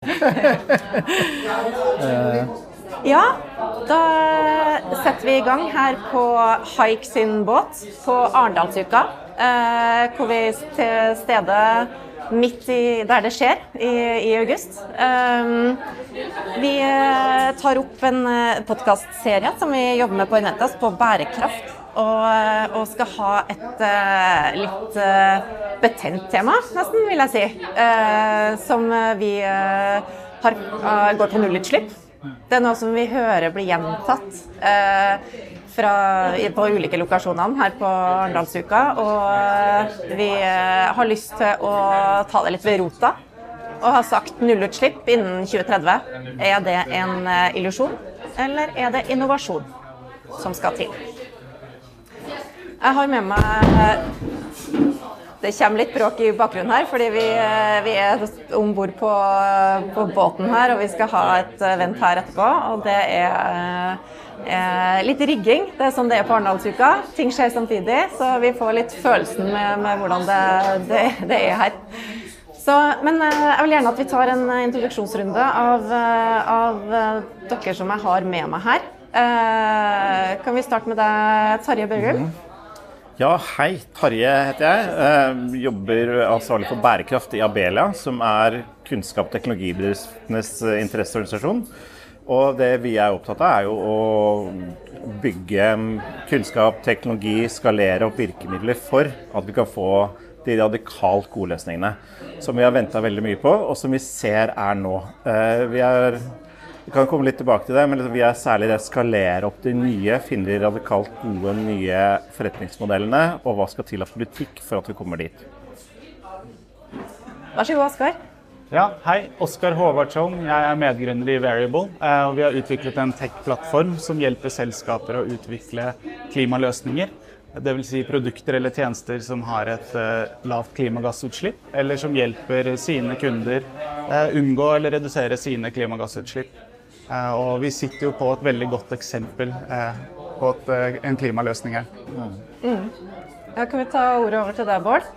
Ja, da setter vi i gang her på Haik sin båt på Arendalsuka. Eh, hvor vi er til stede midt i der det skjer, i, i august. Um, vi eh, tar opp en eh, podkastserie som vi jobber med på Inventas, på bærekraft. Og, eh, og skal ha et uh, litt uh, betent tema, nesten, vil jeg si. Som vi har, går på nullutslipp. Det er noe som vi hører blir gjentatt fra, på ulike lokasjoner her på Arendalsuka. Og vi har lyst til å ta det litt ved rota og har sagt nullutslipp innen 2030. Er det en illusjon, eller er det innovasjon som skal til? Jeg har med meg Det kommer litt bråk i bakgrunnen her, fordi vi, vi er om bord på, på, båten her, og vi skal ha et vent her etterpå. Og det er, er litt rigging. Det er sånn det er på Arendalsuka. Ting skjer samtidig, så vi får litt følelsen med, med hvordan det, det, det, er her. Så, men jeg vil gjerne at vi tar en introduksjonsrunde av, av dere som jeg har med meg her. Kan vi starte med deg, Tarjei Børgum? Ja, hei. Tarje heter jeg. jeg. Jobber ansvarlig for bærekraft i Abelia, som er kunnskap- og teknologibedriftenes interesseorganisasjon. Og det vi er opptatt av, er jo å bygge kunnskap, teknologi, skalere opp virkemidler for at vi kan få de radikalt gode løsningene. Som vi har venta veldig mye på, og som vi ser er nå. Eh, vi er vi kan komme litt tilbake til det, men vi er særlig det skalere opp de nye, finne de radikalt gode nye forretningsmodellene, og hva skal til av politikk for at vi kommer dit. Vær så god, Oskar. Ja, hei. Oskar Håvardsson. Jeg er medgründer i Variable. Eh, og vi har utviklet en tech-plattform som hjelper selskaper å utvikle klimaløsninger. Dvs. Si produkter eller tjenester som har et uh, lavt klimagassutslipp, eller som hjelper sine kunder uh, unngå eller redusere sine klimagassutslipp. Eh, og vi sitter jo på et veldig godt eksempel eh, på et, eh, en klimaløsning her. Mm. Ja, kan vi ta ordet over til deg, Bård?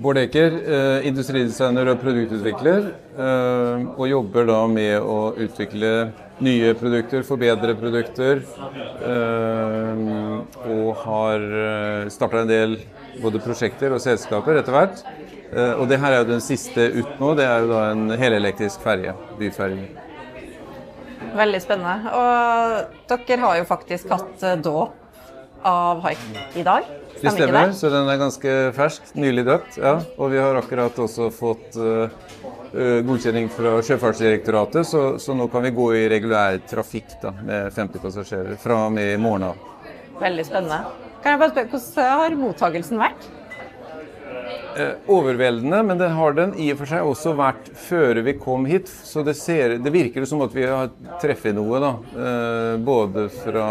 Bård Eker, eh, industridesigner og produktutvikler. Eh, og jobber da med å utvikle nye produkter, forbedre produkter. Eh, og har starta en del både prosjekter og selskaper etter hvert. og det her er jo den siste ut nå. Det er jo da en helelektrisk ferje, byferje. Veldig spennende. Og dere har jo faktisk hatt eh, dåp av haik i dag. Stemmer det stemmer, det? så den er ganske fersk. Nylig døpt. ja. Og vi har akkurat også fått uh, godkjenning fra Sjøfartsdirektoratet, så, så, nå kan vi gå i regulær trafikk da, med 50 passasjerer fra og med i morgen av. Veldig spennende. Kan jeg bare spørre, Hvordan har mottagelsen vært? Eh, overveldende, men det har den i og for seg også vært før vi kom hit. Så det, ser, det virker som at vi har treffet noe, da. Eh, både fra,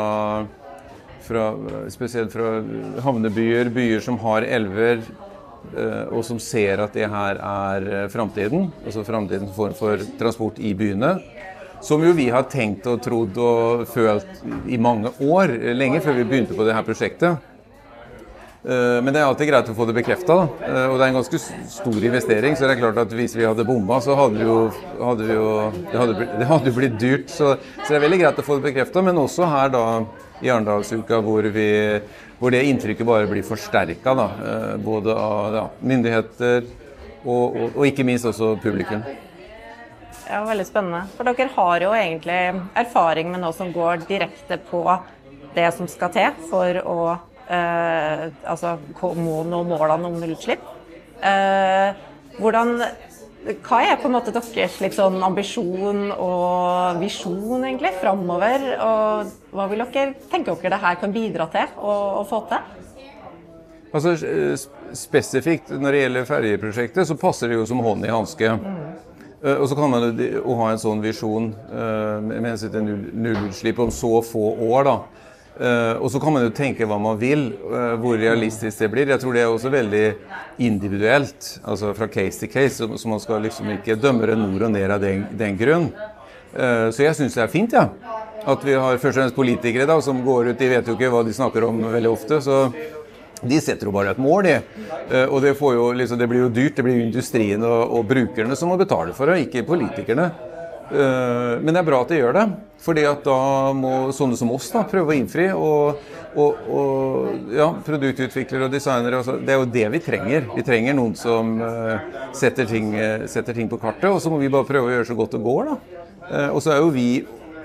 fra, Spesielt fra havnebyer, byer som har elver, eh, og som ser at det her er framtiden. Altså framtidens form for transport i byene. Som jo vi har tenkt og trodd og følt i mange år, lenge før vi begynte på det her prosjektet. Eh, men det er alltid greit å få det bekrefta. Eh, og det er en ganske stor investering. Så det er klart at hvis vi hadde bomma, så hadde, vi jo, hadde vi jo det, hadde det hadde blitt dyrt. Så, så, det er veldig greit å få det bekrefta. Men også her da i Arendalsuka hvor, hvor det inntrykket bare blir forsterka. Eh, både av ja, myndigheter og, og, og, ikke minst også publikum. Ja, Veldig spennende. For dere har jo egentlig erfaring med noe som går direkte på det som skal til for å altså må nå målene om nullutslipp. Eh, hvordan, hva er på en måte deres sånn ambisjon og visjon egentlig framover? Og hva vil dere tenke dere det her kan bidra til å, å få til? Altså, spesifikt når det gjelder ferjeprosjektet, så passer det jo som hånd i hanske. Mm. Uh, og så kan man jo ha en sånn visjon med hensyn til nullutslipp om så få år, da. Uh, og så kan man jo tenke hva man vil, uh, hvor realistisk det blir. Jeg tror det er også veldig individuelt, altså fra case til case. Så, så man skal liksom ikke dømme det nord og ned av den, den grunn. Uh, så jeg syns det er fint, ja. At vi har først og fremst politikere da, som går ut De vet jo ikke hva de snakker om veldig ofte. Så, De setter jo bare et mål, de. Og det, jo, liksom, det, blir jo dyrt. Det blir jo industrien og, og, brukerne som må betale for det, ikke politikerne. Eh, men det er bra at de gjør det, fordi da må sånne som oss da, prøve å innfri. Og, og, og ja, produktutviklere og designere altså, Det er jo det vi trenger. Vi trenger noen som uh, setter, ting, setter, ting, på kartet, og så må vi bare prøve å gjøre så godt det går. da. Og så er jo vi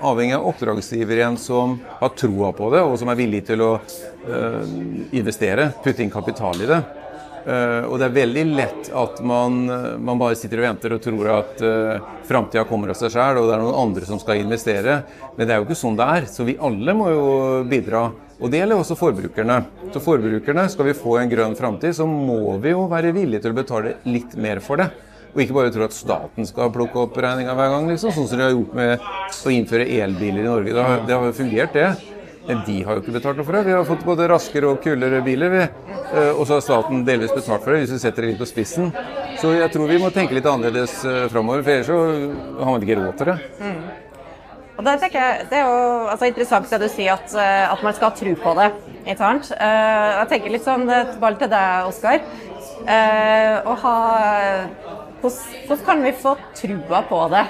avhengig av oppdragsgiver igjen som har troa på det, og som er villig til å investere, putte inn kapital i det. Uh, og det er veldig lett at man, man, bare sitter og venter og tror at uh, framtida kommer av seg sjøl, og det er noen andre som skal investere. Men det er jo ikke sånn det er. Så vi alle må jo bidra. Og det gjelder også forbrukerne. Så forbrukerne, skal vi få en grønn framtid, så må vi jo være villige til å betale litt mer for det. Og ikke bare tro at staten skal plukke opp regninga hver gang, liksom, sånn som de har gjort med å innføre elbiler i Norge. Det har, det har jo fungert, det. Men de har jo ikke betalt noe for det. Vi har fått både raskere og kulere biler. Eh, og så har staten delvis betalt for det, hvis vi setter det litt på spissen. Så jeg tror vi må tenke litt annerledes uh, framover, for ellers så har man ikke råd til det. Mm. Og der jeg, Det er jo altså, interessant det du sier, at, eh, at man skal ha tro på det. internt. jeg tenker litt sånn tilbake til deg, Oskar. hvordan kan vi få trua på det?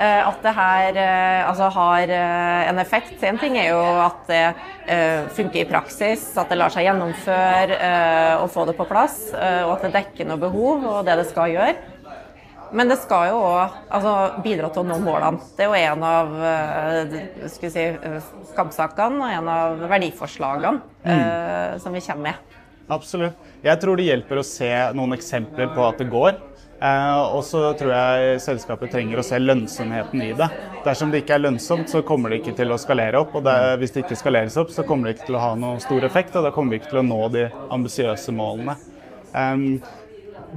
Eh, at det her eh, altså har eh, en effekt. En ting er jo at det funker i praksis, at det lar seg gjennomføre og få det på plass. Og at det dekker noe behov og det det skal gjøre. Men det skal jo òg altså, bidra til å nå målene. Det er jo en av si, kampsakene og en av verdiforslagene mm. som vi kommer med. Absolutt. Jeg tror det hjelper å se noen eksempler på at det går. Eh, og så tror jeg selskapet trenger å se lønnsomheten i det. Dersom det ikke er lønnsomt, så kommer det ikke til å skalere opp. Og det, hvis det ikke skaleres opp, så kommer det ikke til å ha noen stor effekt, og da kommer vi ikke til å nå de ambisiøse målene. Um,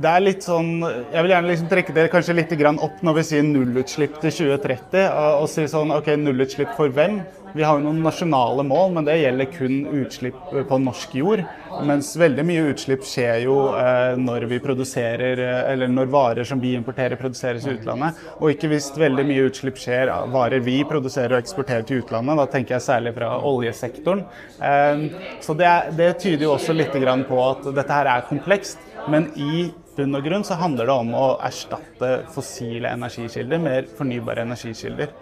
det er litt sånn, Jeg vil gjerne liksom trekke det kanskje litt opp når vi sier nullutslipp til 2030. Og, si sånn OK, nullutslipp for hvem? Vi har jo noen nasjonale mål, men det gjelder kun utslipp på norsk jord. Mens veldig mye utslipp skjer jo eh, når vi produserer, eh, eller når varer som vi importerer, produseres i utlandet. Og ikke hvis veldig mye utslipp skjer av varer vi produserer og eksporterer til utlandet. Da tenker jeg særlig fra oljesektoren. Eh, så det, det, tyder jo også litt på at dette her er komplekst. Men i bunn og grunn så handler det om å erstatte fossile energikilder med fornybare energikilder.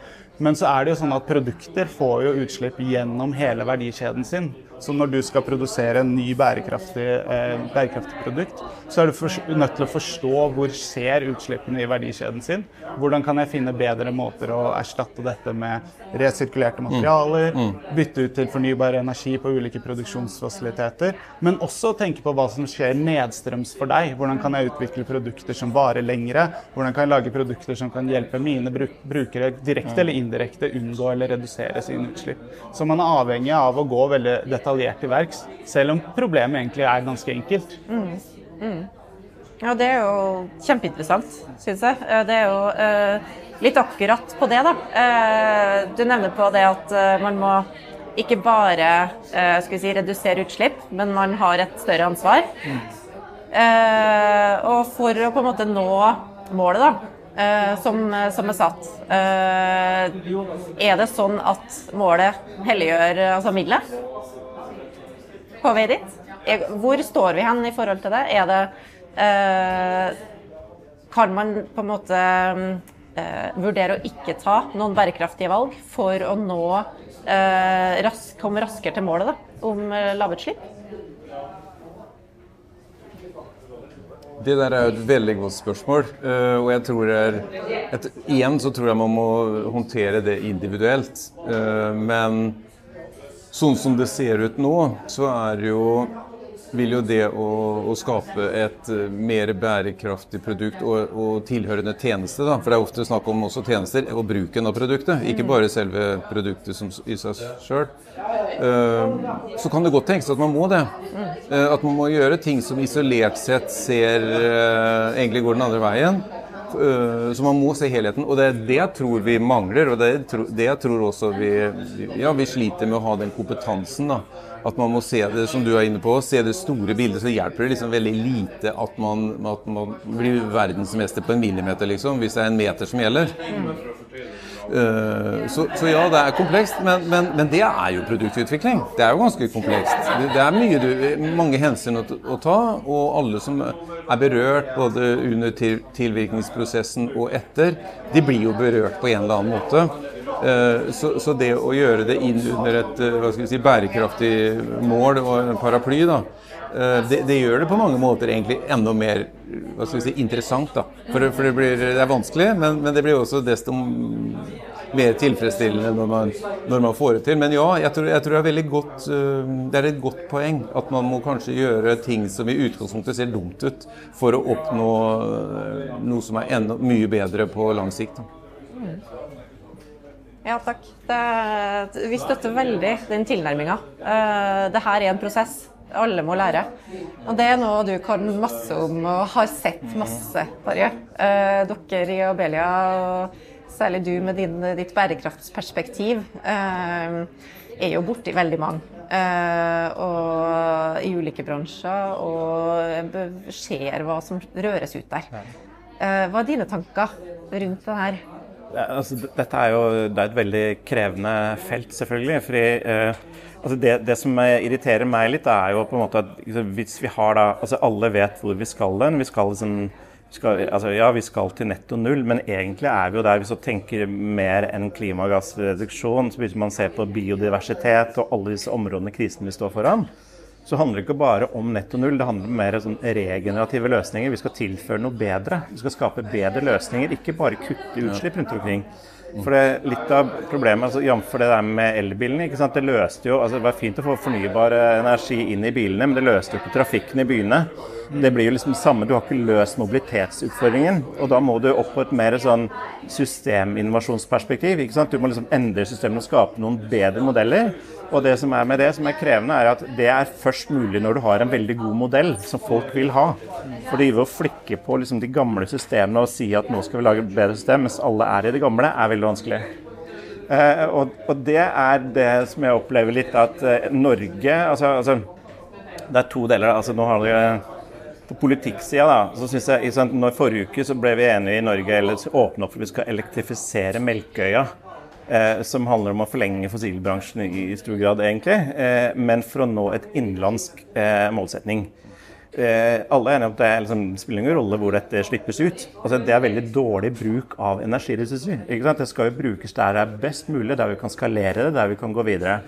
Men så er det jo sånn at produkter får jo utslipp gjennom hele verdikjeden sin. Så når du skal produsere en ny bærekraftig, eh, bærekraftig produkt, så er du for, nødt til å forstå hvor ser utslippene i verdikjeden sin. Hvordan kan jeg finne bedre måter å erstatte dette med resirkulerte materialer, mm. Mm. bytte ut til fornybar energi på ulike produksjonsfasiliteter, men også tenke på hva som skjer nedstrøms for deg. Hvordan kan jeg utvikle produkter som varer lengre? Hvordan kan jeg lage produkter som kan hjelpe mine brukere direkte eller indirekte unngå eller redusere sine utslipp? Så man er avhengig av å gå veldig detaljert detaljert til verks, selv om problemet egentlig er ganske enkelt. Mm. Mm. Ja, det er jo kjempeinteressant, syns jeg. Eh, det er jo eh, litt akkurat på det, da. Eh, du nevner på det at uh, man må ikke bare skal vi si, redusere utslipp, men man har et større ansvar. Mm. og for å på en måte nå målet, da, som, som, er satt. er det sånn at målet helliggjør altså middelet? På vei dit? Hvor står vi hen i forhold til det? Er det eh, Kan man på en måte eh, vurdere å ikke ta noen bærekraftige valg for å nå eh, ras komme raskere til målet da, om eh, lavutslipp? Det der er et veldig godt spørsmål. Uh, og jeg tror er, et, Igjen så tror jeg man må håndtere det individuelt. Uh, men Sånn som det ser ut nå, så er jo vil jo det å, å skape et uh, mer bærekraftig produkt og, og tilhørende tjeneste, da, for det er ofte snakk om også tjenester og bruken av produktet, ikke bare selve produktet som, i seg sjøl, uh, så kan det godt tenkes at man må det. Uh, at man må gjøre ting som isolert sett ser egentlig går den andre veien. Eh, så man må se helheten. Og det er det jeg tror vi mangler. Og det er det jeg tror også vi, ja, vi sliter med å ha den kompetansen. da. At man må se det som du er inne på, se det store bildet. Så hjelper det liksom veldig lite at man, at man blir verdensmester på en millimeter, liksom, hvis det er en meter som gjelder. Eh, så, så, ja, det er komplekst, men, men, men, det er jo produktutvikling. Det er jo ganske komplekst. Det, det er mye mange hensyn å, å, ta, og alle som er berørt både under til, tilvirkningsprosessen og etter, de blir jo berørt på en eller annen måte. Eh, så, så det å gjøre det inn under et vi si, bærekraftig mål og en paraply, da, det, det, gjør det på mange måter egentlig enda mer hva skal vi si, interessant. da. For, for det, blir, det, er vanskelig, men, men, det blir også desto mer tilfredsstillende når man, når man får det til. Men ja, jeg tror, jeg tror det, er godt, uh, det er et godt poeng at man må kanskje gjøre ting som i utgangspunktet ser dumt ut, for å oppnå uh, noe som er enda mye bedre på lang sikt. Mm. Ja, takk. Det, vi støtter veldig den tilnærminga. Uh, her er en prosess. Alle må lære. Og det er noe du kan masse om og har sett masse, Tarjei. Eh, dere i Abelia, og særlig du med din, ditt bærekraftsperspektiv, eh, er jo borti veldig mange. Eh, og i ulike bransjer, og ser hva som røres ut der. Eh, hva er dine tanker rundt det her? Ja, altså, dette er jo det er et veldig krevende felt, selvfølgelig. fordi eh, Altså det, det, som irriterer meg litt, er jo på en måte at liksom, hvis vi har da altså Alle vet hvor vi skal den. Vi skal liksom skal, altså ja, vi skal til netto null, men egentlig er vi jo der hvis vi tenker mer enn klimagassreduksjon. så Hvis man ser på biodiversitet og alle disse områdene krisen vi står foran, så handler det ikke bare om netto null. Det handler om mer sånn regenerative løsninger. Vi skal tilføre noe bedre. Vi skal skape bedre løsninger, ikke bare kutte utslipp rundt omkring. For det, Litt av problemet, altså, jf. det der med elbilene ikke sant? Det løste jo, altså det var fint å få fornybar energi inn i bilene, men det løste jo ikke trafikken i byene. Det blir jo liksom samme, Du har ikke løst mobilitetsutfordringen. Og da må du opp på et mer sånn systeminnovasjonsperspektiv. ikke sant? Du må liksom endre systemet og skape noen bedre modeller. Og det som er med det som er krevende, er at det er først mulig når du har en veldig god modell som folk vil ha. Fordi det å flikke på liksom de gamle systemene og si at nå skal vi lage et bedre system, mens alle er i det gamle, er veldig vanskelig. Eh, og, og, det er det som jeg opplever litt at eh, Norge altså, altså, Det er to deler. altså nå har dere på politikksida, da, så synes jeg, sant, når Forrige uke så ble vi enige i Norge eller åpne opp for at vi skal elektrifisere Melkøya. Eh, som handler om å forlenge fossilbransjen i, i stor grad, egentlig. Eh, men for å nå et innenlandsk eh, målsetning. Eh, alle er enige om at det liksom, spiller ingen rolle hvor dette slippes ut. Altså, det er veldig dårlig bruk av energiressurser. Det skal jo brukes der det er best mulig, der vi kan skalere det, der vi kan gå videre.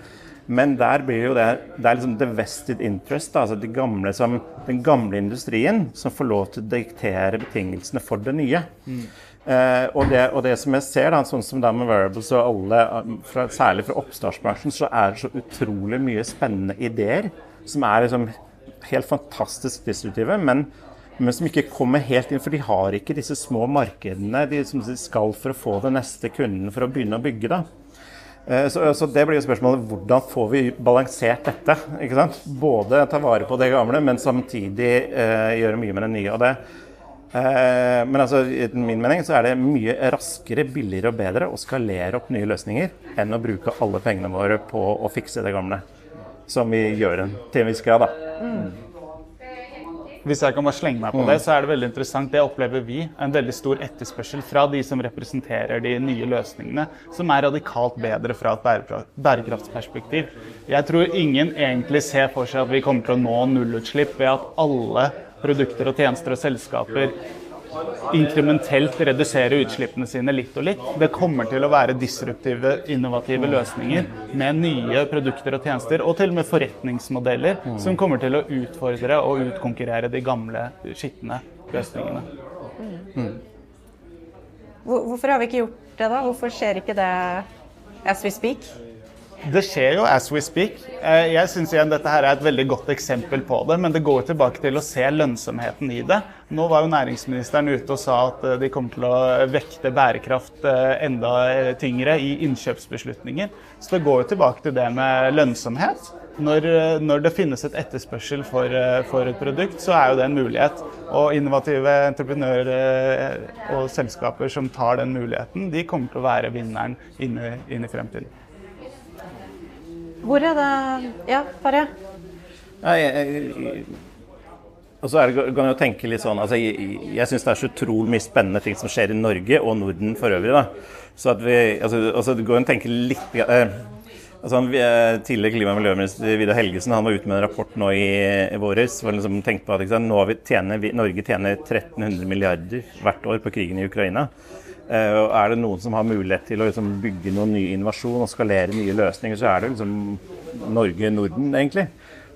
Men der blir jo det, det er liksom the vested interest, altså de gamle som, den gamle industrien, som får lov til å diktere betingelsene for det nye. Mm. Eh, og, det, og, det, som jeg ser, da, sånn som da med Variables og alle, fra, særlig fra oppstartsbransjen, så er det så utrolig mye spennende ideer som er liksom helt fantastisk destruktive, men, men, som ikke kommer helt inn. For de har ikke disse små markedene de, som de skal for å få den neste kunden for å begynne å bygge. da. Eh, så, så, det blir jo spørsmålet hvordan får vi balansert dette? ikke sant? Både ta vare på det gamle, men samtidig eh, gjøre mye med det nye. og det Eh, men altså, i min mening så er det mye raskere, billigere og bedre å skalere opp nye løsninger enn å bruke alle pengene våre på å fikse det gamle. Som vi gjør til en viss grad, da. Mm. Hvis jeg kan bare slenge meg på det, så er det veldig interessant. Det opplever vi. En veldig stor etterspørsel fra de som representerer de nye løsningene, som er radikalt bedre fra et bærekraftsperspektiv. Jeg tror ingen egentlig ser for seg at vi kommer til å nå nullutslipp ved at alle produkter og tjenester og selskaper inkrementelt redusere utslippene sine litt og litt. Det kommer til å være disruptive, innovative løsninger med nye produkter og tjenester, og til og med forretningsmodeller som kommer til å utfordre og utkonkurrere de gamle, skitne løsningene. Mm. Hvorfor har vi ikke gjort det, da? Hvorfor skjer ikke det as we speak? Det skjer jo as we speak. Eh, jeg syns dette her er et veldig godt eksempel på det, men det går tilbake til å se lønnsomheten i det. Nå var jo næringsministeren ute og sa at eh, de kommer til å vekte bærekraft eh, enda tyngre i innkjøpsbeslutninger. Så det går jo tilbake til det med lønnsomhet. Når, når det finnes et etterspørsel for, for, et produkt, så er jo det en mulighet. Og innovative entreprenører og selskaper som tar den muligheten, de kommer til å være vinneren inn i, inn i fremtiden. Hvor er det Ja, Farje? Og så det, kan jeg jo tenke litt sånn, altså Jeg, jeg syns det er så utrolig mye spennende ting som skjer i Norge og Norden for øvrig. da. Så at vi, altså, altså Det går an å tenke litt eh, altså Tidligere klima- og miljøminister Vidar Helgesen han var ute med en rapport nå i, i våres hvor han liksom tenkte på at sant, nå vi tjener, vi, Norge tjener 1300 milliarder hvert år på krigen i Ukraina. Eh, og Er det noen som har mulighet til å liksom, bygge noen ny innovasjon og skalere nye løsninger, så er det liksom Norge, Norden, egentlig.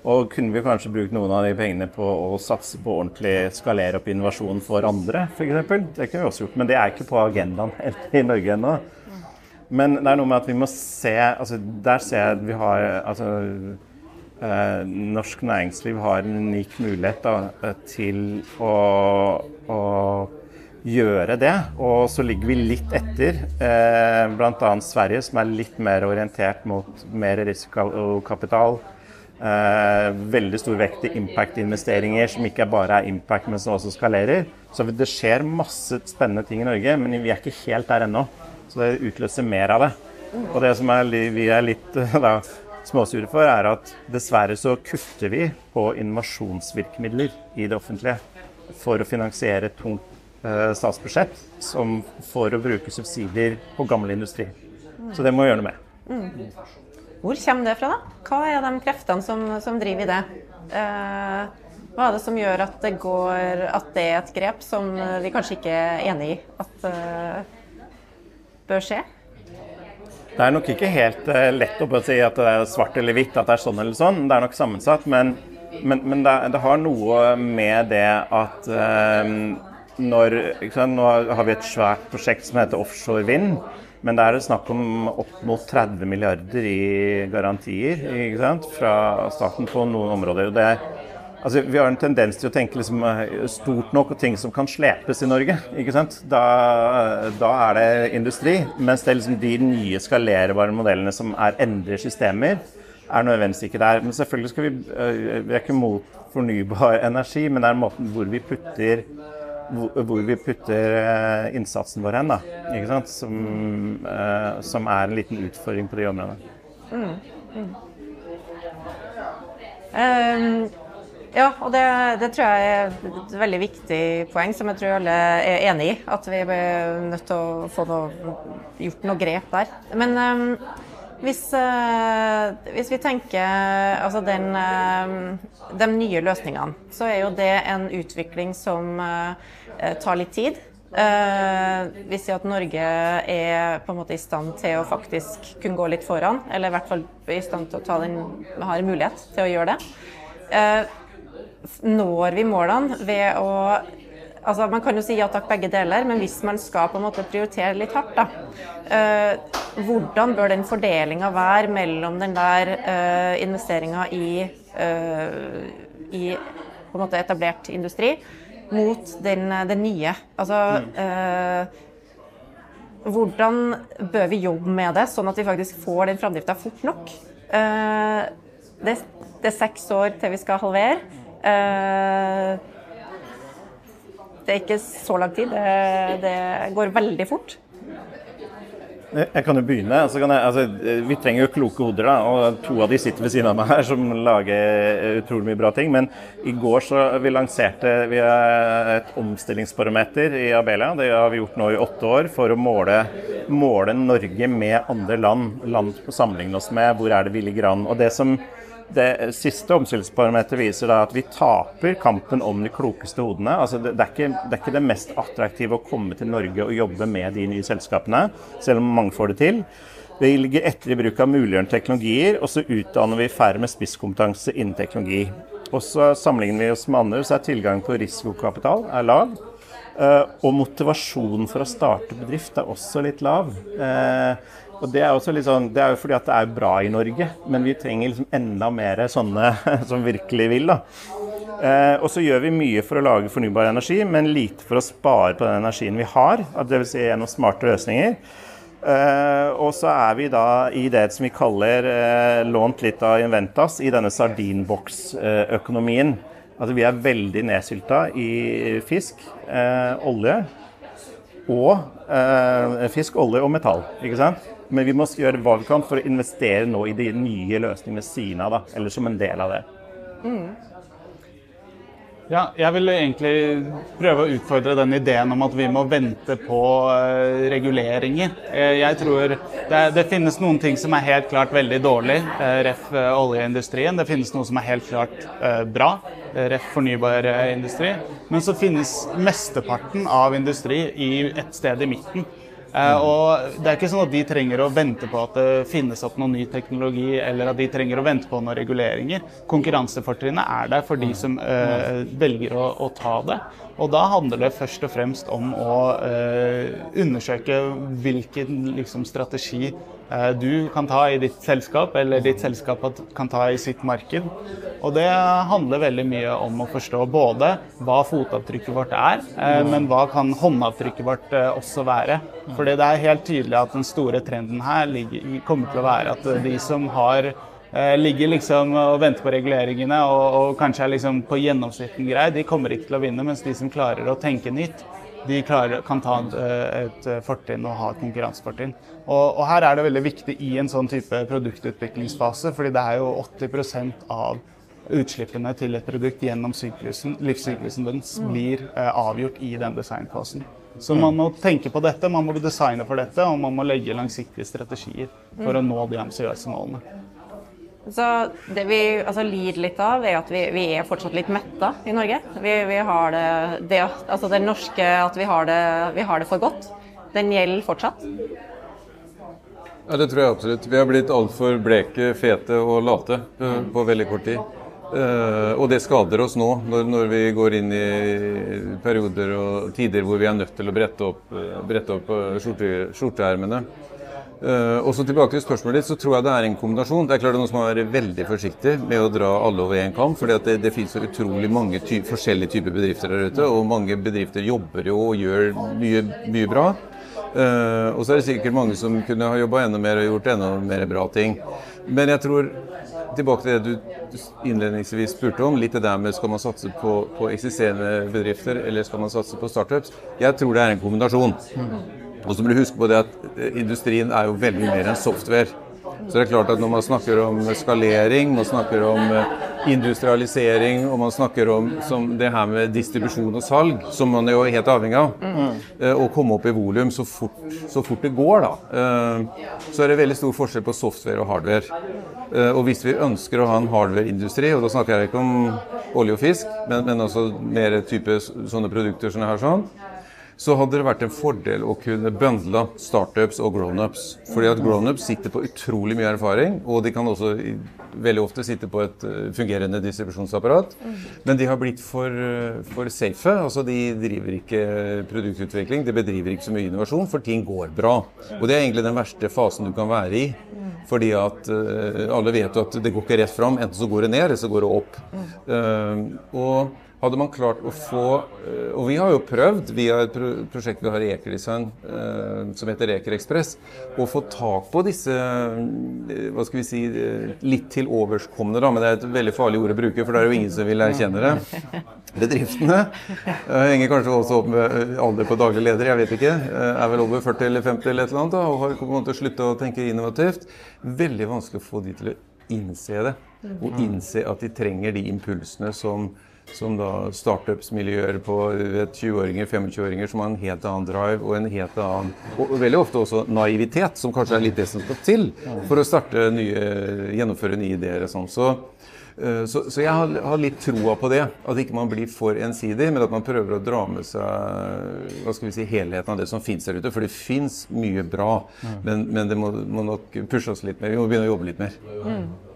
Og kunne vi kanskje brukt noen av de pengene på å satse på ordentlig skalere opp innovasjon for andre, f.eks. Det kunne vi også gjort, men det er ikke på agendaen i Norge ennå. Men det er noe med at vi må se altså Der ser jeg at vi har altså, eh, Norsk næringsliv har en unik mulighet da, til å, å, gjøre det. Og så ligger vi litt etter eh, bl.a. Sverige, som er litt mer orientert mot mer risikokapital. Eh, veldig stor vekt i impact-investeringer, som ikke bare er impact, men som også skalerer. Så det skjer masse spennende ting i Norge, men vi er ikke helt der ennå. Så det utløser mer av det. Og det som er, vi er litt da, småsure for, er at dessverre så kutter vi på innovasjonsvirkemidler i det offentlige for å finansiere et tungt eh, statsbudsjett som for å bruke subsidier på gammel industri. Så det må vi gjøre noe med. Hvor kommer det fra, da? Hva er de kreftene som, som driver i det? Eh, hva er det som gjør at det, går, at det er et grep som vi kanskje ikke er enig i at eh, bør skje? Det er nok ikke helt uh, lett å si at det er svart eller hvitt, at det er sånn eller sånn. Det er nok sammensatt. Men, men, men det, det, har noe med det at eh, når Nå har vi et svært prosjekt som heter offshore vind. Men da er det snakk om opp mot 30 milliarder i garantier fra staten på noen områder. Det er Altså, vi har en tendens til å tenke liksom, eh, stort nok og ting som kan slepes i Norge. ikke sant? Da, da er det industri. Mens det er liksom de nye skalerbare modellene som er endrer systemer, er nødvendigvis ikke der. Men selvfølgelig skal vi eh, Vi er ikke mot fornybar energi, men det er måten hvor vi putter hvor vi putter eh, innsatsen vår hen, da. Ikke sant? Som, som, er en liten utfordring på de områdene. Mm. Mm. Um, ja, og det, det, tror jeg er et veldig viktig poeng som jeg tror alle er enig i. At vi er nødt til å få noe, gjort noe grep der. Men um, hvis, uh, hvis, vi tenker altså den, uh, de nye løsningene, så er jo det en utvikling som uh, tar litt tid. Uh, vi sier at Norge er på en måte i stand til å faktisk kunne gå litt foran, eller i hvert fall i stand til å ta den, har mulighet til å gjøre det. Når vi målene ved å altså Man kan jo si ja takk, begge deler, men hvis man skal på en måte prioritere litt hardt, da, eh, hvordan bør den fordelinga være mellom den der eh, investeringa i, eh, i måte etablert industri mot den, den nye? Altså eh, hvordan bør vi jobbe med det, sånn at vi faktisk får den framdrifta fort nok? Eh, det, er seks år til vi skal halvere. Det er ikke så lang tid. Det, det går veldig fort. Jeg kan jo begynne. Altså kan jeg, altså, vi trenger jo kloke hoder, da, og to av de sitter ved siden av meg her som lager utrolig mye bra ting. Men i går så vi lanserte vi et omstillingsbarometer i Abelia. Det har vi gjort nå i åtte år for å måle, måle Norge med andre land. Land å sammenligne oss med. Hvor er det vi ligger an. Og det som det siste omstillingsparameteret viser at vi taper kampen om de klokeste hodene. Altså det, er ikke, det, er ikke, det mest attraktive å komme til Norge og jobbe med de nye selskapene, selv om mange får det til. Vi ligger etter i bruk av muliggjørende teknologier, og så utdanner vi færre med spisskompetanse innen teknologi. Og så Sammenligner vi oss med andre, så er tilgangen på risikokapital er lav. Uh, og motivasjonen for å starte bedrift er også litt lav. Og Det er også sånn, det er jo fordi at det er bra i Norge, men vi trenger liksom enda mer sånne som virkelig vil. da. Eh, og så gjør vi mye for å lage fornybar energi, men lite for å spare på den energien vi har. Dvs. Si gjennom smarte løsninger. Eh, og så er vi da i det som vi kaller, eh, lånt litt av Inventas, i denne sardinboksøkonomien. Altså Vi er veldig nedsylta i fisk, eh, olje og eh, fisk, olje og metall. ikke sant? Men vi må gjøre hva vi kan for å investere nå i de nye løsningene ved siden av, eller som en del av det. Mm. Ja, jeg vil egentlig prøve å utfordre den ideen om at vi må vente på uh, reguleringer. Uh, jeg tror det, det, finnes noen ting som er helt klart veldig dårlig, uh, ref. oljeindustrien. Det finnes noe som er helt klart bra, ref. fornybar industri. Men så finnes mesteparten av industri i et sted i midten. Uh, og Det er ikke sånn at de trenger å vente på at det finnes opp noen ny teknologi, eller at de trenger å vente på noen reguleringer. Konkurransefortrinnet er der for de som uh, velger å, å, ta det. Og da handler det først og fremst om å uh, undersøke hvilken liksom, strategi Eh, du kan ta i ditt selskap, eller ditt selskap kan ta i sitt marked. Og det handler veldig mye om å forstå både hva fotavtrykket vårt er, eh, men hva kan håndavtrykket vårt eh, også være. Fordi det er helt tydelig at den store trenden her kommer til å være at de som har ligger liksom og venter på reguleringene og, og kanskje er liksom på gjennomsnitten grei, de kommer ikke til å vinne. Mens de som klarer å tenke nytt, de klarer, kan ta et fortrinn og ha et konkurransefortrinn. Og, og, her er det veldig viktig i en sånn type produktutviklingsfase, fordi det er jo 80% av utslippene til et produkt gjennom syklusen, livssyklusen dens blir eh, avgjort i den designfasen. Så man må tenke på dette, man må designe for dette, og man må legge langsiktige strategier for å nå de ambisiøse målene. Så Det vi altså, lider litt av, er at vi, vi er fortsatt litt metta i Norge. Vi, vi har det, det, altså det norske at vi har det, vi har det for godt, den gjelder fortsatt. Ja, Det tror jeg absolutt. Vi har blitt altfor bleke, fete og late på, på veldig kort tid. Uh, og det skader oss nå, når, når, vi går inn i perioder og tider hvor vi er nødt til å brette opp, brette opp eh, skjorte, skjorteermene. Uh, og så tilbake til spørsmålet ditt, så tror jeg det er en kombinasjon. Det er klart det er noen som må være veldig forsiktig med å dra alle over én kam. For det, det finnes så utrolig mange ty forskjellige typer bedrifter der ute. Og mange bedrifter jobber jo og gjør mye, mye bra. Uh, og så er det sikkert mange som kunne ha jobba enda mer og gjort enda mer bra ting. Men jeg tror, tilbake til det du innledningsvis spurte om, litt det der med skal man satse på, på eksisterende bedrifter eller skal man satse på startups. Jeg tror det er en kombinasjon. Og så må du huske på det at eh, industrien er jo veldig mer enn software. Så det er klart at når man snakker om skalering, man snakker om eh, industrialisering og man snakker om det her med distribusjon og salg, som man er jo helt avhengig av, mm. å komme opp i volum så, så, fort det går, da. Eh, så er det veldig stor forskjell på software og hardware. Og hvis vi ønsker å ha en hardwareindustri, og da snakker jeg ikke om olje og fisk, men, men også mer type sånne produkter som det her sånn, så hadde det vært en fordel å kunne bøndle startups og grownups. Fordi at grownups sitter på utrolig mye erfaring, og de kan også veldig ofte sitte på et eh, fungerende distribusjonsapparat. Men de har blitt for, eh, for safe. altså De driver ikke produktutvikling, de bedriver ikke så mye innovasjon, for ting går bra. Og det er egentlig den verste fasen du kan være i. Fordi at uh, alle vet jo at det går ikke rett fram. Enten så går det ned, eller så går det opp. Uh, og hadde man klart å få eh, Og vi har jo prøvd via et prosjekt vi har i Ekerdesign eh, som heter Eker Ekspress, å få tak på disse eh, hva skal vi si, litt til overskomne, da, men det er et veldig farlig ord å bruke, for det er jo ingen som vil erkjenne det. Bedriftene henger kanskje også opp med alder på daglig leder, jeg vet ikke. Er vel over 40 eller 50 eller et eller annet da, og har kommet til å slutte å tenke innovativt. Veldig vanskelig å få de til å innse det, og innse at de trenger de impulsene som som da startups-miljøer på 20-åringer, 25-åringer som har en helt annen drive og en helt annen Og veldig ofte også naivitet, som kanskje er litt det som skal til for å starte nye, gjennomføre nye ideer. og sånn. Så, eh, så, så, jeg har, har, litt troa på det. At ikke man blir for ensidig, men at man prøver å dra med seg hva skal vi si, helheten av det som finnes der ute. For det fins mye bra, men, men, det må, må nok pushes litt mer. Vi må begynne å jobbe litt mer. Mm.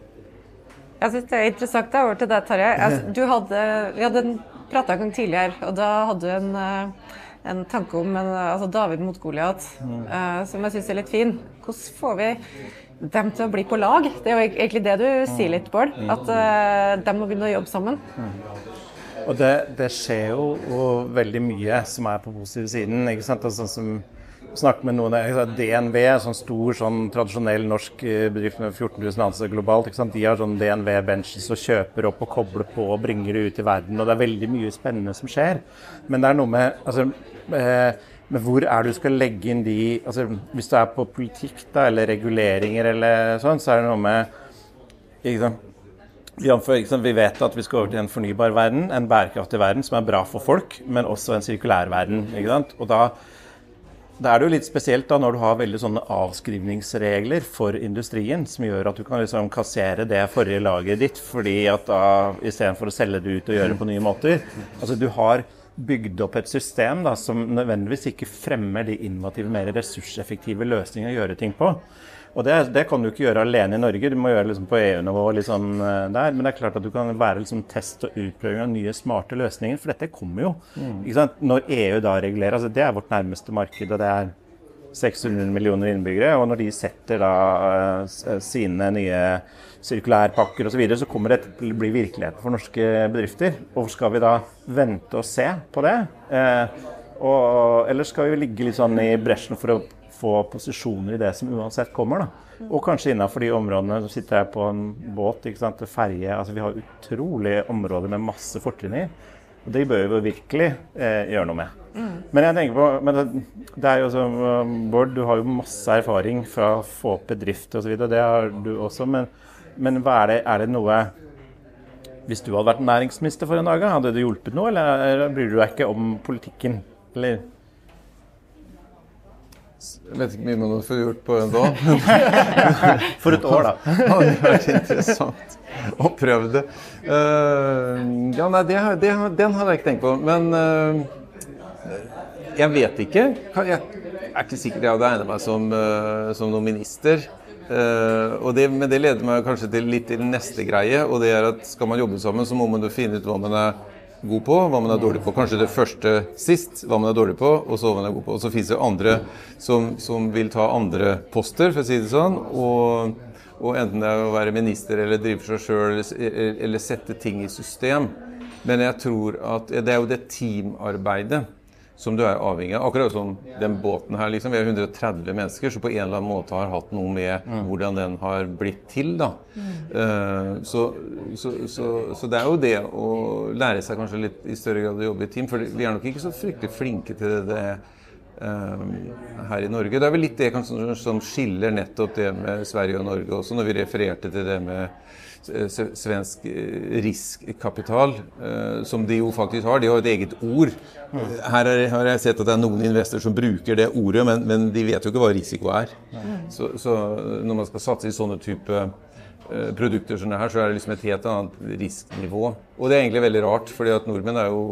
Jeg syns det er interessant. Over til deg, Tarjei. Altså, hadde, vi hadde prata en gang tidligere, og da hadde du en, eh, en tanke om en, altså David mot Goliat, mm. uh, som jeg syns er litt fin. Hvordan får vi dem til å bli på lag? Det er jo egentlig det du sier litt, Bård. Mm. At uh, de må begynne å jobbe sammen. Mm. Og det, det, skjer jo veldig mye som er på positive siden. ikke sant? Altså, sånn som snakket med noen DNV, sånn stor sånn tradisjonell norsk eh, bedrift med 14 000 ansatte globalt. De har sånn DNV Benches og kjøper opp og kobler på og bringer det ut i verden. og Det er veldig mye spennende som skjer. Men det er noe med altså, eh, men hvor er det du skal legge inn de altså Hvis du er på politikk da, eller reguleringer eller sånn, så er det noe med ikke sant? vi vet at vi skal over til en fornybar verden, en bærekraftig verden som er bra for folk, men også en sirkulær verden. Og da, da, er det jo litt spesielt da når du har veldig sånne avskrivningsregler for industrien, som gjør at du kan liksom kassere det forrige laget ditt fordi at da istedenfor å selge det ut og gjøre det på nye måter Altså du har bygd opp et system da, som nødvendigvis ikke fremmer de innovative, mer ressurseffektive løsningene å gjøre ting på. Og det, det, kan du ikke gjøre alene i Norge, du må gjøre det liksom på EU-nivå. Liksom der. Men det er klart at du kan være liksom test og utprøving av nye, smarte løsninger. For dette kommer jo. Mm. Når EU da regulerer, altså det er vårt nærmeste marked. og det er 600 millioner innbyggere. Og når de setter da uh, sine nye sirkulærpakker osv., så, videre, så kommer dette til å bli virkeligheten for norske bedrifter. Og skal vi da vente og se på det? Uh, og, eller skal vi ligge litt sånn i bresjen for å få posisjoner i det som uansett kommer. da. Og kanskje innenfor de områdene så sitter jeg på en båt, ikke sant, ferje altså Vi har utrolige områder med masse fortrinn i. Og det bør vi virkelig eh, gjøre noe med. Mm. Men jeg tenker på, men det, det er jo så, um, Bård, du har jo masse erfaring fra å få opp bedrift osv. Det har du også. Men, men er, det, er, det, noe Hvis du hadde vært næringsminister for en dag, hadde det hjulpet noe? Eller bryr du deg ikke om politikken? Eller? Jeg vet ikke mye man har fått gjort på en dag. For et år, da. det hadde vært interessant å prøve det. Uh, ja, nei, det, det, den hadde jeg ikke tenkt på. Men uh, jeg vet ikke. Jeg er ikke sikker jeg hadde egnet meg som, uh, som noen minister. Det, men det leder meg kanskje til litt til neste greie. og det er at Skal man jobbe sammen, så må man jo finne ut hva man er god på, hva man er dårlig på. Kanskje det første sist, hva man er dårlig på, og så hva man er god på. Og så fins det andre som, som, vil ta andre poster, for å si det sånn. Og, og enten det er å være minister eller drive for seg sjøl eller, eller sette ting i system. Men jeg tror at det er jo det teamarbeidet som du er avhengig av. Akkurat som den båten her. liksom, Vi er 130 mennesker, så på en eller annen måte har hatt noe med mm. hvordan den har blitt til. da. Mm. Uh, så, så, så, så, det er jo det å lære seg kanskje litt i større grad å jobbe i team. For vi er nok ikke så fryktelig flinke til det, det uh, her i Norge. Det er vel litt det kanskje, som skiller nettopp det med Sverige og Norge også, når vi refererte til det med Eh, svensk eh, riskkapital, eh, som de jo faktisk har. De har et eget ord. Her har jeg sett at det er noen investorer som bruker det ordet, men, men de vet jo ikke hva risiko er. Så, så, når man skal satse i sånne type produkter som det her, så er det liksom et helt annet risknivå. Og det er egentlig veldig rart, fordi at nordmenn er jo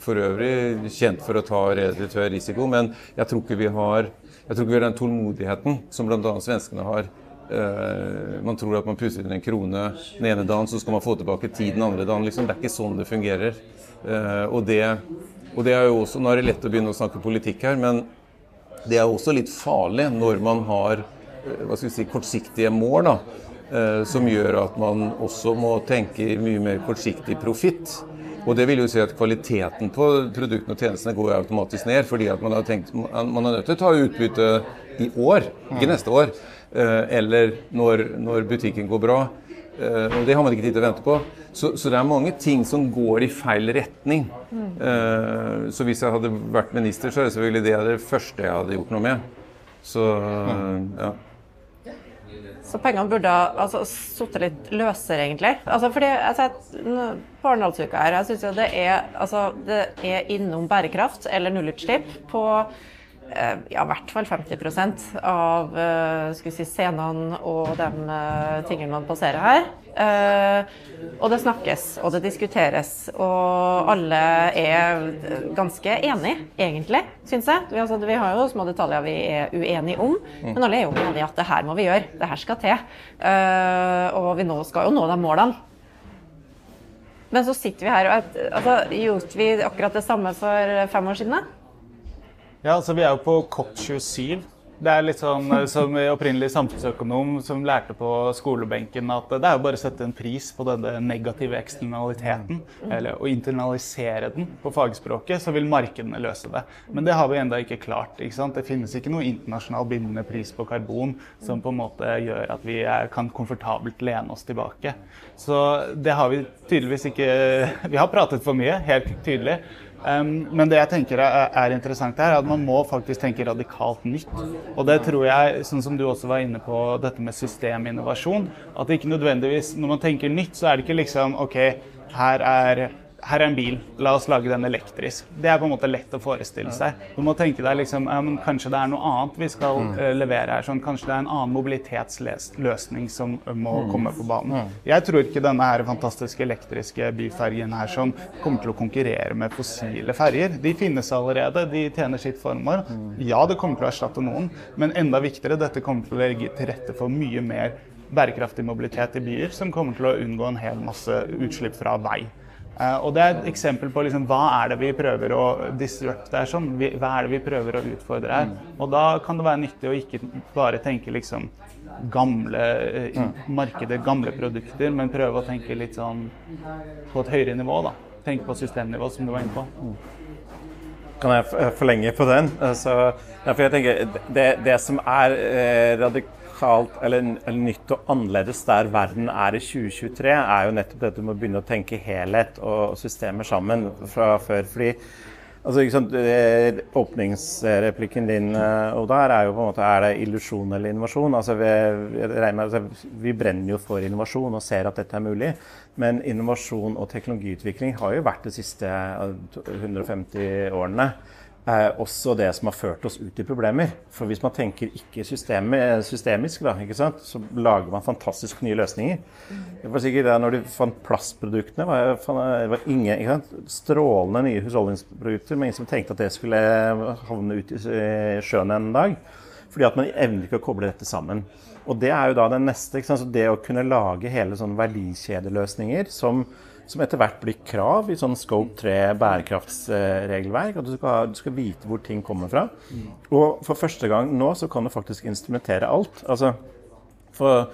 for øvrig kjent for å ta relativt høy risiko, men jeg tror ikke vi har jeg tror ikke vi har den tålmodigheten som bl.a. svenskene har man tror at man puster inn en krone den ene dagen, så skal man få tilbake tiden den andre dagen. Liksom. Det er ikke sånn det fungerer. Uh, og, det, og, det, er jo også, Nå er det lett å begynne å snakke politikk her, men det er også litt farlig når man har uh, hva skal vi si, kortsiktige mål, da, som gjør at man også må tenke mye mer kortsiktig profitt. Og det vil jo si at kvaliteten på produktene og tjenestene går automatisk ned, fordi at man har tenkt man er nødt til å ta utbytte i år, ikke neste år. Eh, eller når, når, butikken går bra. Eh, og det har man ikke tid til å vente på. Så, så, det er mange ting som går i feil retning. Mm. Så hvis jeg hadde vært minister, så er det selvfølgelig det det første jeg hadde gjort noe med. Så ja. Så pengene burde ha altså, sittet litt løsere, egentlig. Altså, fordi altså, På Arendalsuka her, jeg syns jo det er, altså, det er innom bærekraft eller nullutslipp på ja, i hvert fall 50 av uh, si, scenene og de uh, tingene man passerer her. Og det snakkes, og det diskuteres, og alle er ganske enige, egentlig, syns jeg. Vi, altså, vi, har jo små detaljer vi er uenige om, mm. men alle er jo enige i at det her må vi gjøre. Det her skal til. og vi nå skal jo nå de målene. Men så sitter vi her og altså, Gjorde vi akkurat det samme for fem år siden? da? Ja, altså Vi er jo på COP27. Det er litt sånn eh, som opprinnelig samfunnsøkonom som lærte på skolebenken at det er jo bare å sette en pris på denne negative eksternaliteten, eller å internalisere den på fagspråket, så vil markedene løse det. Men det har vi ennå ikke klart. ikke sant? Det finnes ikke noe internasjonal bindende pris på karbon som på en måte gjør at vi er, kan komfortabelt lene oss tilbake. Så det har vi tydeligvis ikke Vi har pratet for mye, helt tydelig. Men det jeg tenker er, er interessant her, er at man må faktisk tenke radikalt nytt. Og det tror jeg, sånn som du også var inne på, dette med systeminnovasjon, at det ikke nødvendigvis Når man tenker nytt, så er det ikke liksom OK, her er her er en bil, la oss lage den elektrisk. Det er på en måte lett å forestille seg. Du må tenke deg liksom, ja, men kanskje det er noe annet vi skal uh, levere her. Sånn, kanskje det er en annen mobilitetsløsning som må mm. komme på banen. Jeg tror ikke denne her fantastiske elektriske byfergen her som kommer til å konkurrere med fossile ferger. De finnes allerede, de tjener sitt formål. Ja, det kommer til å erstatte noen, men enda viktigere, dette kommer til å legge til rette for mye mer bærekraftig mobilitet i byer, som kommer til å unngå en hel masse utslipp fra vei. Uh, og Det er et eksempel på liksom, hva er det vi prøver å disrupte her, sånn. hva er det vi prøver å utfordre her. Mm. Og Da kan det være nyttig å ikke bare tenke liksom gamle uh, markedet, gamle produkter, men prøve å tenke litt sånn på et høyere nivå. da. Tenke på systemnivå, som du var inne på. Mm. Kan jeg forlenge på den? Altså, ja, jeg tenker, det, det som er eh, radikalt eller, eller, nytt og annerledes der verden er i 2023, er jo nettopp dette med å begynne å tenke helhet og systemer sammen fra før. fordi altså, ikke sant, Åpningsreplikken din eh, og der er jo på en måte er det illusjon eller innovasjon. Altså, vi, altså, vi, brenner jo for innovasjon og ser at dette er mulig. Men innovasjon og teknologiutvikling har jo vært de siste 150 eh, årene er også det som har ført oss ut i problemer. For hvis man tenker ikke systemisk, da, ikke sant, så lager man fantastisk nye løsninger. Det var sikkert da når du fant plastproduktene, var det var ingen, strålende nye husholdningsprodukter, men ingen som tenkte at det skulle havne ut i sjøen en dag. Fordi at man evner ikke å koble dette sammen. Og det er jo da den neste. det å kunne lage hele sånne verdikjedeløsninger som som etter hvert blir krav i sånn Scope 3 bærekraftsregelverk. At du skal, du skal, vite hvor ting kommer fra. Og for første gang nå så kan du faktisk instrumentere alt. Altså, for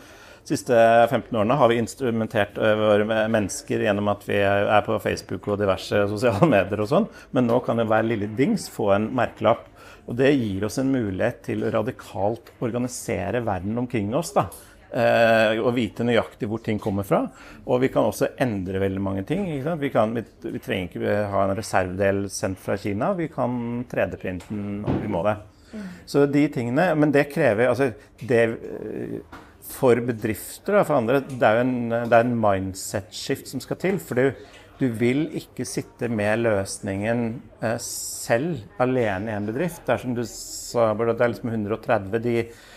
de siste 15 årene har vi instrumentert våre mennesker gjennom at vi er på Facebook og diverse sosiale medier og sånn, men nå kan jo hver lille dings få en merkelapp. Og det gir oss en mulighet til å radikalt organisere verden omkring oss. da eh, og vite nøyaktig hvor ting kommer fra. Og vi kan også endre veldig mange ting. Vi, kan, vi, vi, trenger ikke ha en reservedel sendt fra Kina. Vi kan 3D-printe den om vi må det. Så de tingene Men det krever altså det, eh, For bedrifter og for andre, det er jo en, det er en mindset-skift som skal til. for du, du vil ikke sitte med løsningen eh, selv, alene i en bedrift. Det er som du sa, det er liksom 130 de Eh,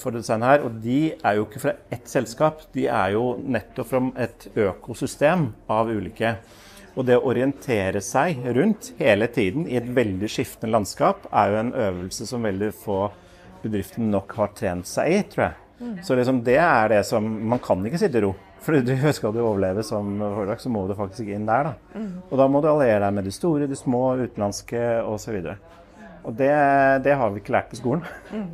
for design her, og de er jo ikke fra ett selskap. De er jo nettopp fra et økosystem av ulike. Og det å orientere seg rundt hele tiden i et veldig skiftende landskap er jo en øvelse som veldig få bedrifter nok har trent seg i, tror jeg. Mm. Så liksom det er det som Man kan ikke sitte i ro. For skal du overleve som foredrag, så må du faktisk inn der. da. Mm. Og da må du alliere deg med de store, de små, utenlandske osv. Og, så og det, det har vi ikke lært på skolen. Mm.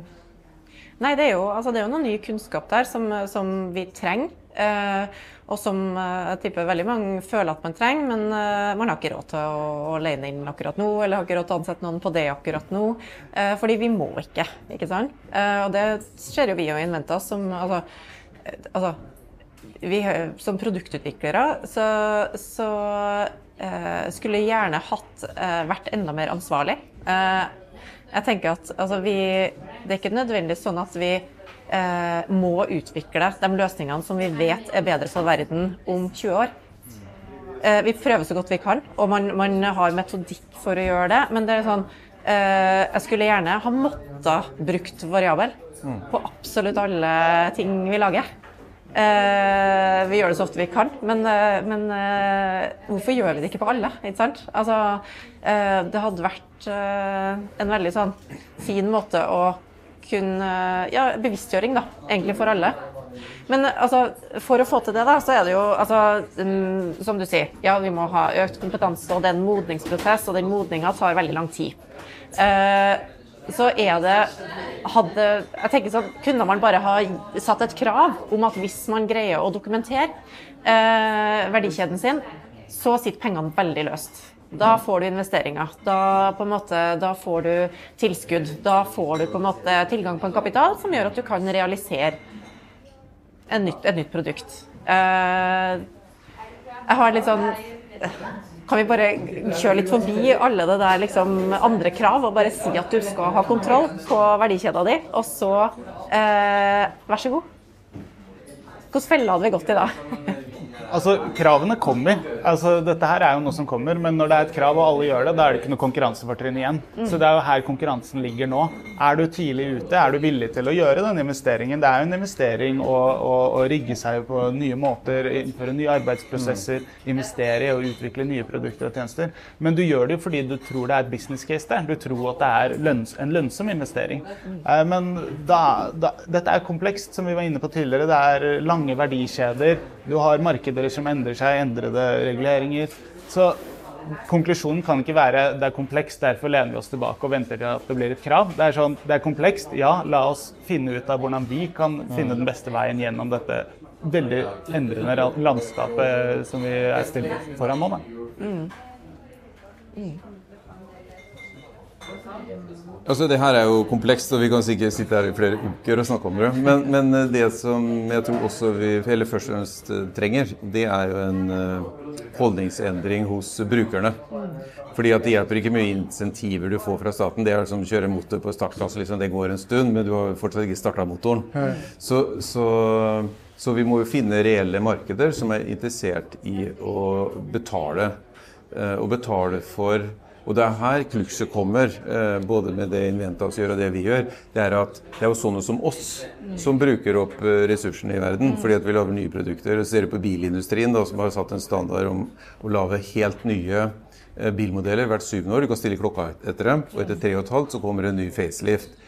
Nei, det er jo, altså, det er jo noe ny kunnskap der som, som vi trenger. Eh, og som eh, jeg tipper veldig mange føler at man trenger, men eh, man har ikke råd til å, å leie inn akkurat nå, eller har ikke råd til å ansette noen på det akkurat nå. Eh, fordi vi må ikke, ikke sant. Eh, og det ser jo vi og Inventa som altså, eh, altså vi, som produktutviklere så, så skulle gjerne hatt vært enda mer ansvarlig. Jeg tenker at altså, vi, Det er ikke nødvendigvis sånn at vi eh, må utvikle de løsningene som vi vet er bedre for verden om 20 år. Eh, vi prøver så godt vi kan, og man, man, har metodikk for å gjøre det. Men det er sånn eh, Jeg skulle gjerne ha måttet brukt variabel på absolutt alle ting vi lager. Eh, vi gjør det så ofte vi kan, men, eh, men eh, hvorfor gjør vi det ikke på alle? Ikke sant? Altså, eh, det hadde vært eh, en veldig sånn fin måte å kunne Ja, bevisstgjøring, da, egentlig for alle. Men altså, for å få til det, da, så er det jo altså, um, Som du sier, ja, vi må ha økt kompetanse, og det er en modningsprosess, og den modninga tar veldig lang tid. Eh, så er det hadde, jeg tenker sånn, Kunne man bare ha satt et krav om at hvis man greier å dokumentere eh, verdikjeden sin, så sitter pengene veldig løst. Da får du investeringer. Da, måte, da får du tilskudd. Da får du på en måte tilgang på en kapital som gjør at du kan realisere nytt, et nytt produkt. Eh, jeg har litt sånn kan vi bare kjøre litt forbi alle det der liksom andre krav og bare si at du skal ha kontroll på verdikjeda di, og så eh, vær så god. Hvilken felle hadde vi gått i da? Altså, Kravene kommer. Altså, dette her er jo noe som kommer, men når det er et krav og alle gjør det, da er det ikke noe konkurransefortrinn igjen. Mm. Så det er jo her konkurransen ligger nå. Er du tidlig ute, er du villig til å gjøre den investeringen? Det er jo en investering å, å, å rigge seg på nye måter, innføre nye arbeidsprosesser, Mm. investere i og utvikle nye produkter og tjenester. Men du gjør det jo fordi du tror det er et business case der. Du tror at det er lønns en lønnsom investering. Eh, Men da, da, dette er komplekst, som vi var inne på tidligere. Det er lange verdikjeder. Du har markeder som endrer seg, endrede reguleringer. Så konklusjonen kan ikke være det er komplekst, derfor lener vi oss tilbake og venter til at det blir et krav. Det er sånn, det er komplekst, ja, la oss finne ut av hvordan vi kan finne den beste veien gjennom dette veldig endrende landskapet som vi er stilt foran nå. Da. Altså, det her er jo komplekst, og vi kan sikkert sitte her i flere uker og snakke om det. Men, men det som jeg tror også vi eller først og fremst eh, trenger, det er jo en eh, holdningsendring hos brukerne. Fordi at det hjelper ikke mye insentiver du får fra staten. Det er som å kjøre motor på startklasse, liksom. det går en stund, men du har fortsatt ikke starta motoren. Så, så, så vi må jo finne reelle markeder som er interessert i å betale. Å betale for og det er her klukset kommer, eh, både med det Inventas gjør og det vi gjør. Det er at det er jo sånne som oss som bruker opp eh, ressursene i verden fordi at vi lager nye produkter. Og ser du på bilindustrien, da, som har satt en standard om å lage helt nye eh, bilmodeller hvert syvende år. Du kan stille klokka etter dem, og etter tre og et halvt så kommer det en ny facelift.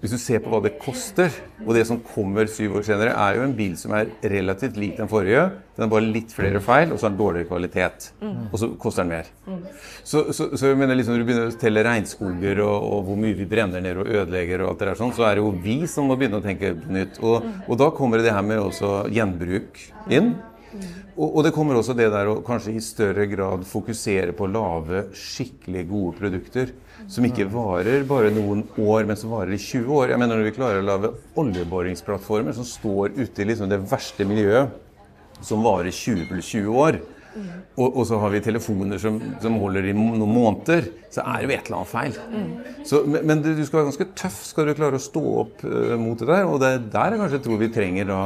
Hvis du ser på hva det koster, og det som kommer syv år senere, er jo en bil som er relativt lik den forrige. Den har bare litt flere feil, og så har den dårligere kvalitet. Og så koster den mer. Så, så, så jeg mener liksom når du begynner å telle regnskoger og, og hvor mye vi brenner ned og ødelegger, og alt det der sånn, så er det jo vi som må begynne å tenke nytt. Og, og da kommer det her med også gjenbruk inn. Og, det kommer også det der å kanskje i større grad fokusere på å lage skikkelig gode produkter. Som ikke varer bare noen år, men som varer i 20 år. Jeg mener Når vi klarer å lage oljeboringsplattformer som står ute i liksom det verste miljøet, som varer 20 pluss 20 år, og, og så har vi telefoner som, som holder i noen måneder, så er det jo et eller annet feil. Så, men men du, du skal være ganske tøff skal du klare å stå opp uh, mot det der. Og det er der jeg kanskje tror vi trenger da,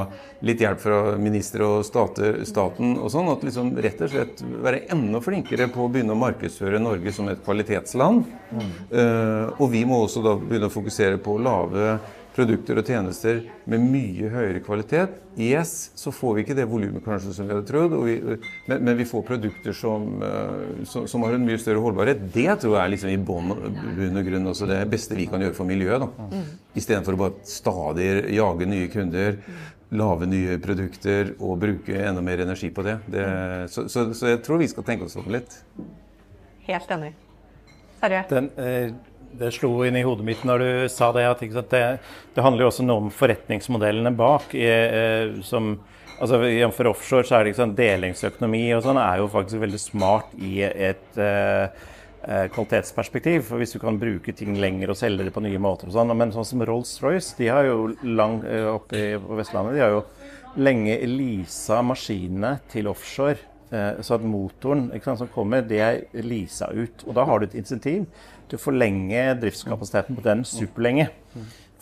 litt hjelp fra ministre og stater, staten og sånn. At liksom rett og slett være enda flinkere på å begynne å markedsføre Norge som et kvalitetsland. Eh, og vi må også da begynne å fokusere på å lage produkter og tjenester med mye høyere kvalitet. Yes, så får vi ikke det volumet kanskje som vi hadde trodd, og vi, men, men vi får produkter som, eh, som, som har en mye større holdbarhet. Det tror jeg er liksom i bunn og grunn også det beste vi kan gjøre for miljøet. da. Istedenfor å bare stadig jage nye kunder, lage nye produkter og bruke enda mer energi på det. det så, så, så jeg tror vi skal tenke oss om litt. Helt enig. Terje? Det slo inn i hodet mitt når du sa det, at det, det handler jo også noe om forretningsmodellene bak. I, eh, som, altså For offshore så er det ikke sånn delingsøkonomi og sånn er jo faktisk veldig smart i et eh, eh, kvalitetsperspektiv. For Hvis du kan bruke ting lenger og selge det på nye måter og sånn. Men sånn som Rolls-Royce, de har jo lang, eh, oppe på Vestlandet, de har jo lenge leasa maskinene til offshore. Eh, Så at motoren sant, som kommer, det er leasa ut. Og da har du et insentiv til å forlenge driftskapasiteten på den superlenge.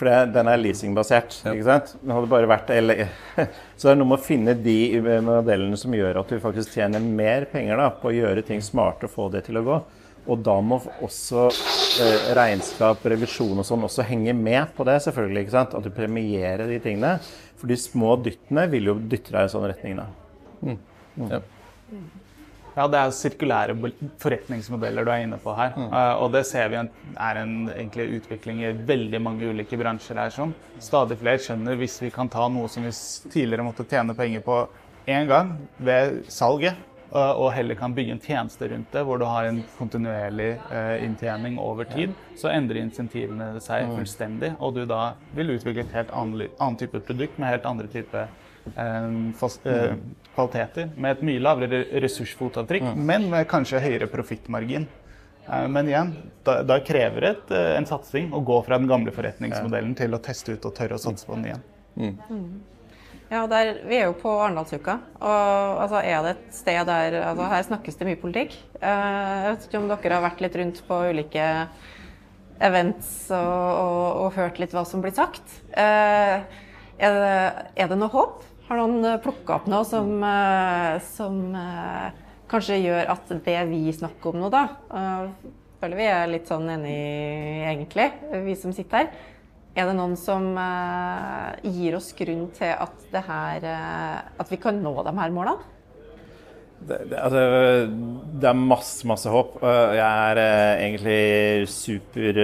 For det, den er leasingbasert. ikke sant? Den hadde bare vært ele- Så det er noe med å finne de eh, modellene som gjør at du faktisk tjener mer penger da, på å gjøre ting smarte og få det til å gå. Og da må også eh, regnskap, revisjon og sånn også henge med på det, selvfølgelig. ikke sant? At du premierer de tingene. For de små dyttene vil jo dytte deg i sånn retning. da. Ja. Ja, det er sirkulære forretningsmodeller du er inne på her. Eh, og det ser vi er en egentlig utvikling i veldig mange ulike bransjer her. Sånn. Stadig flere skjønner hvis vi kan ta noe som vi tidligere måtte tjene penger på én gang ved salget, uh, og heller kan bygge en tjeneste rundt det, hvor du har en kontinuerlig uh, inntjening over tid, så endrer insentivene seg fullstendig, og du da vil utvikle et helt annen, annen type produkt med helt andre type eh, fas- eh, kvaliteter med et mye lavere ressursfotavtrykk, men med kanskje høyere profittmargin. Eh, Men igjen, da, da krever det eh, en satsing å gå fra den gamle forretningsmodellen til å teste ut og tørre å satse på den igjen. Ja, der, vi er jo på Arendalsuka. Og altså, er det et sted der altså, Her snakkes det mye politikk. Eh, jeg vet ikke om dere har vært litt rundt på ulike events og, og, og hørt litt hva som blir sagt. Eh, er, det, er, det, noe håp? Har noen plukka opp noe som, eh, som eh, kanskje gjør at det vi snakker om nå, da føler vi er litt sånn enige, egentlig, vi som sitter her. Er det noen som gir oss grunn til at, her, at vi kan nå de her målene? Det, det, altså, det er masse, masse håp. Jeg er egentlig super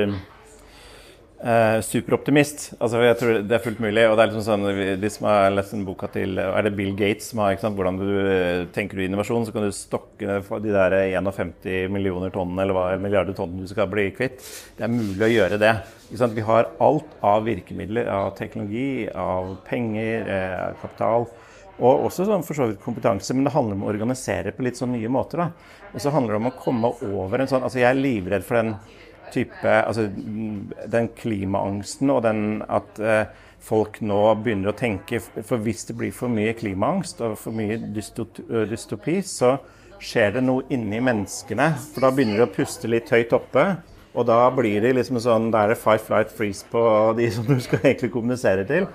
Uh, superoptimist. Altså, jeg tror Det er fullt mulig. og det er liksom sånn, De som har lest en boka til er det Bill Gates som har ikke sant, hvordan du eh, tenker du innovasjon, så kan du stokke de der 51 millioner tonnene eller hva, milliarder tonnene du skal bli kvitt. Det er mulig å gjøre det. Vi har alt av virkemidler, av teknologi, av penger, eh, av kapital. Og også sånn, for så vidt kompetanse, men det handler om å organisere på litt sånn nye måter. da. Og så handler det om å komme over en sånn altså Jeg er livredd for den type Altså den klimaangsten og den at eh, folk nå begynner å tenke For hvis det blir for mye klimaangst og for mye dystopi, så skjer det noe inni menneskene. For da begynner de å puste litt høyt oppe. Og da blir det liksom sånn Da er det fight, flight, freeze på de som du skal egentlig kommunisere til.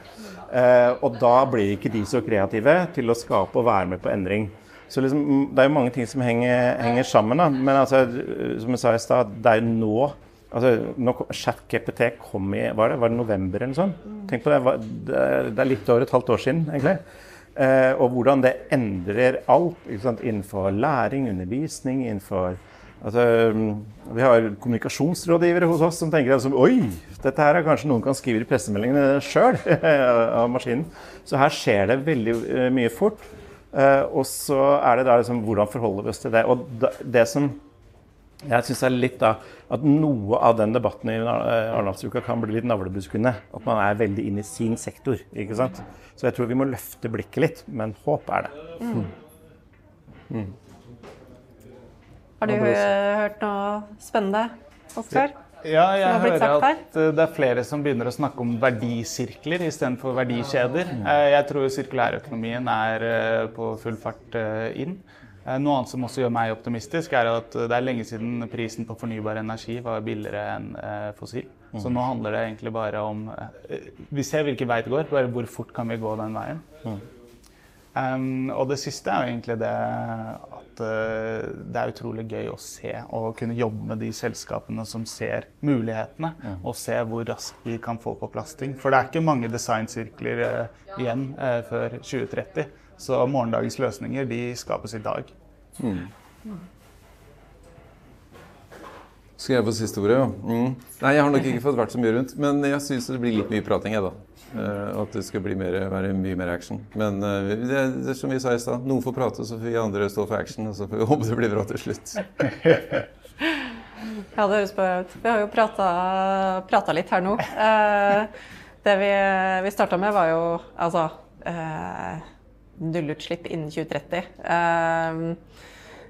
Eh, og da blir ikke de så kreative til å skape og være med på endring. Så liksom, det er jo mange ting som henger, henger sammen. Da. Men altså, som jeg sa i stad, det er jo nå altså, ChatGPT kom i var det, var det november eller noe sånt? Tenk på det, det er litt over et halvt år siden, egentlig. Eh, og hvordan det endrer alt innenfor læring, undervisning, innenfor altså, Vi har kommunikasjonsrådgivere hos oss som tenker altså, oi, dette her er kanskje noen kan skrive i pressemeldingene sjøl av maskinen. Så her skjer det veldig uh, mye fort. Eh, og så er det da liksom hvordan forholder vi oss til det. Og det som jeg syns er litt da at noe av den debatten i Arendalsuka kan bli litt navlebuskende. At man er veldig inn i sin sektor. ikke sant? Så jeg tror vi må løfte blikket litt. Men håp er det. Mm. Mm. Har du hørt noe spennende, Oskar? Ja, jeg hører at eh, det er flere som begynner å snakke om verdisirkler istedenfor verdikjeder. Mm. Eh, jeg tror sirkulærøkonomien er eh, på full fart inn. Noe annet som også gjør meg optimistisk, er at det er lenge siden prisen på fornybar energi var billigere enn fossil. Så nå handler det egentlig bare om Vi ser hvilken vei det går, bare hvor fort kan vi gå den veien. Um, og det siste er jo egentlig det at uh, det er utrolig gøy å se og kunne jobbe med de selskapene som ser mulighetene, mm. og se hvor raskt vi kan få på plass ting. For det er ikke mange designsirkler uh, igjen uh, før 2030. Så morgendagens løsninger de skapes i dag. Mm. Skal jeg få siste ordet? Ja. Mm. Nei, jeg har nok ikke fått vært så mye rundt. Men jeg syns det blir litt mye prating, jeg, da. Uh, at det skal bli mer, være mye mer action. Men uh, det, det, som vi sa i stad, noen får prate, så får vi andre stå for action. Og så får vi håpe det blir bra til slutt. ja, det høres bra ut. Vi har jo prata litt her nå. Uh, det vi, vi starta med, var jo altså nullutslipp innen 2030.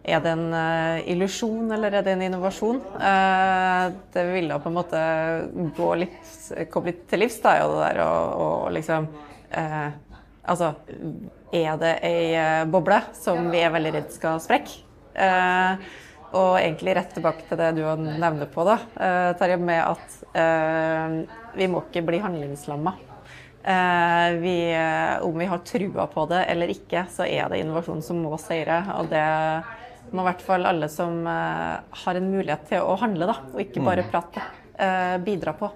Er det en uh, illusjon, eller er det en innovasjon? Uh, det ville på en måte gå litt, komme litt til livs, da, det der og, liksom eh, Altså, er det ei boble som vi er veldig redd skal sprekke? og egentlig rett tilbake til det du nevner på, da, Terje, med at vi må ikke bli handlingslamma. Vi, om vi har trua på det eller ikke, så er det innovasjon som må seire. Og det må i hvert fall alle som uh, har en mulighet til å handle, da, og ikke bare mm. prate, bidra på.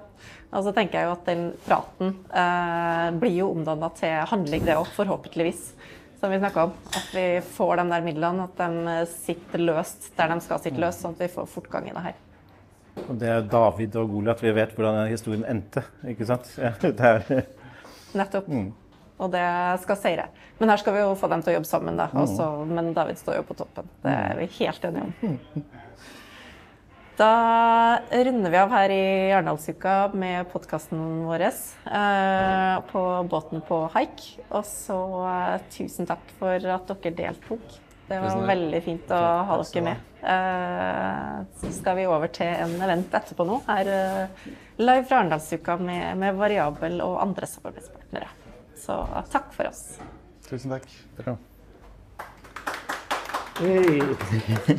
Og så tenker jeg jo at den praten eh, blir jo omdanna til handling, det òg, forhåpentligvis. Som vi snakka om. At vi får de der midlene, at de sitter løst der de skal sitte løst, sånn at vi får fortgang i det her. Og det er David og Goliat. Vi vet hvordan historien endte, ikke sant? Ja, det er... Nettopp. Mm og det skal seire. Men her skal vi jo få dem til å jobbe sammen, da. Også, men David står jo på toppen. Det er vi helt enige om. Da runder vi av her i Arendalsuka med podkasten vår eh, på båten på haik. Og så eh, tusen takk for at dere deltok. Det var veldig fint å ha dere med. Eh, så skal vi over til en event etterpå nå, her eh, live fra Arendalsuka med, med Variabel og andre samarbeidspartnere. Så takk for oss. Tusen takk. Bra. Hey.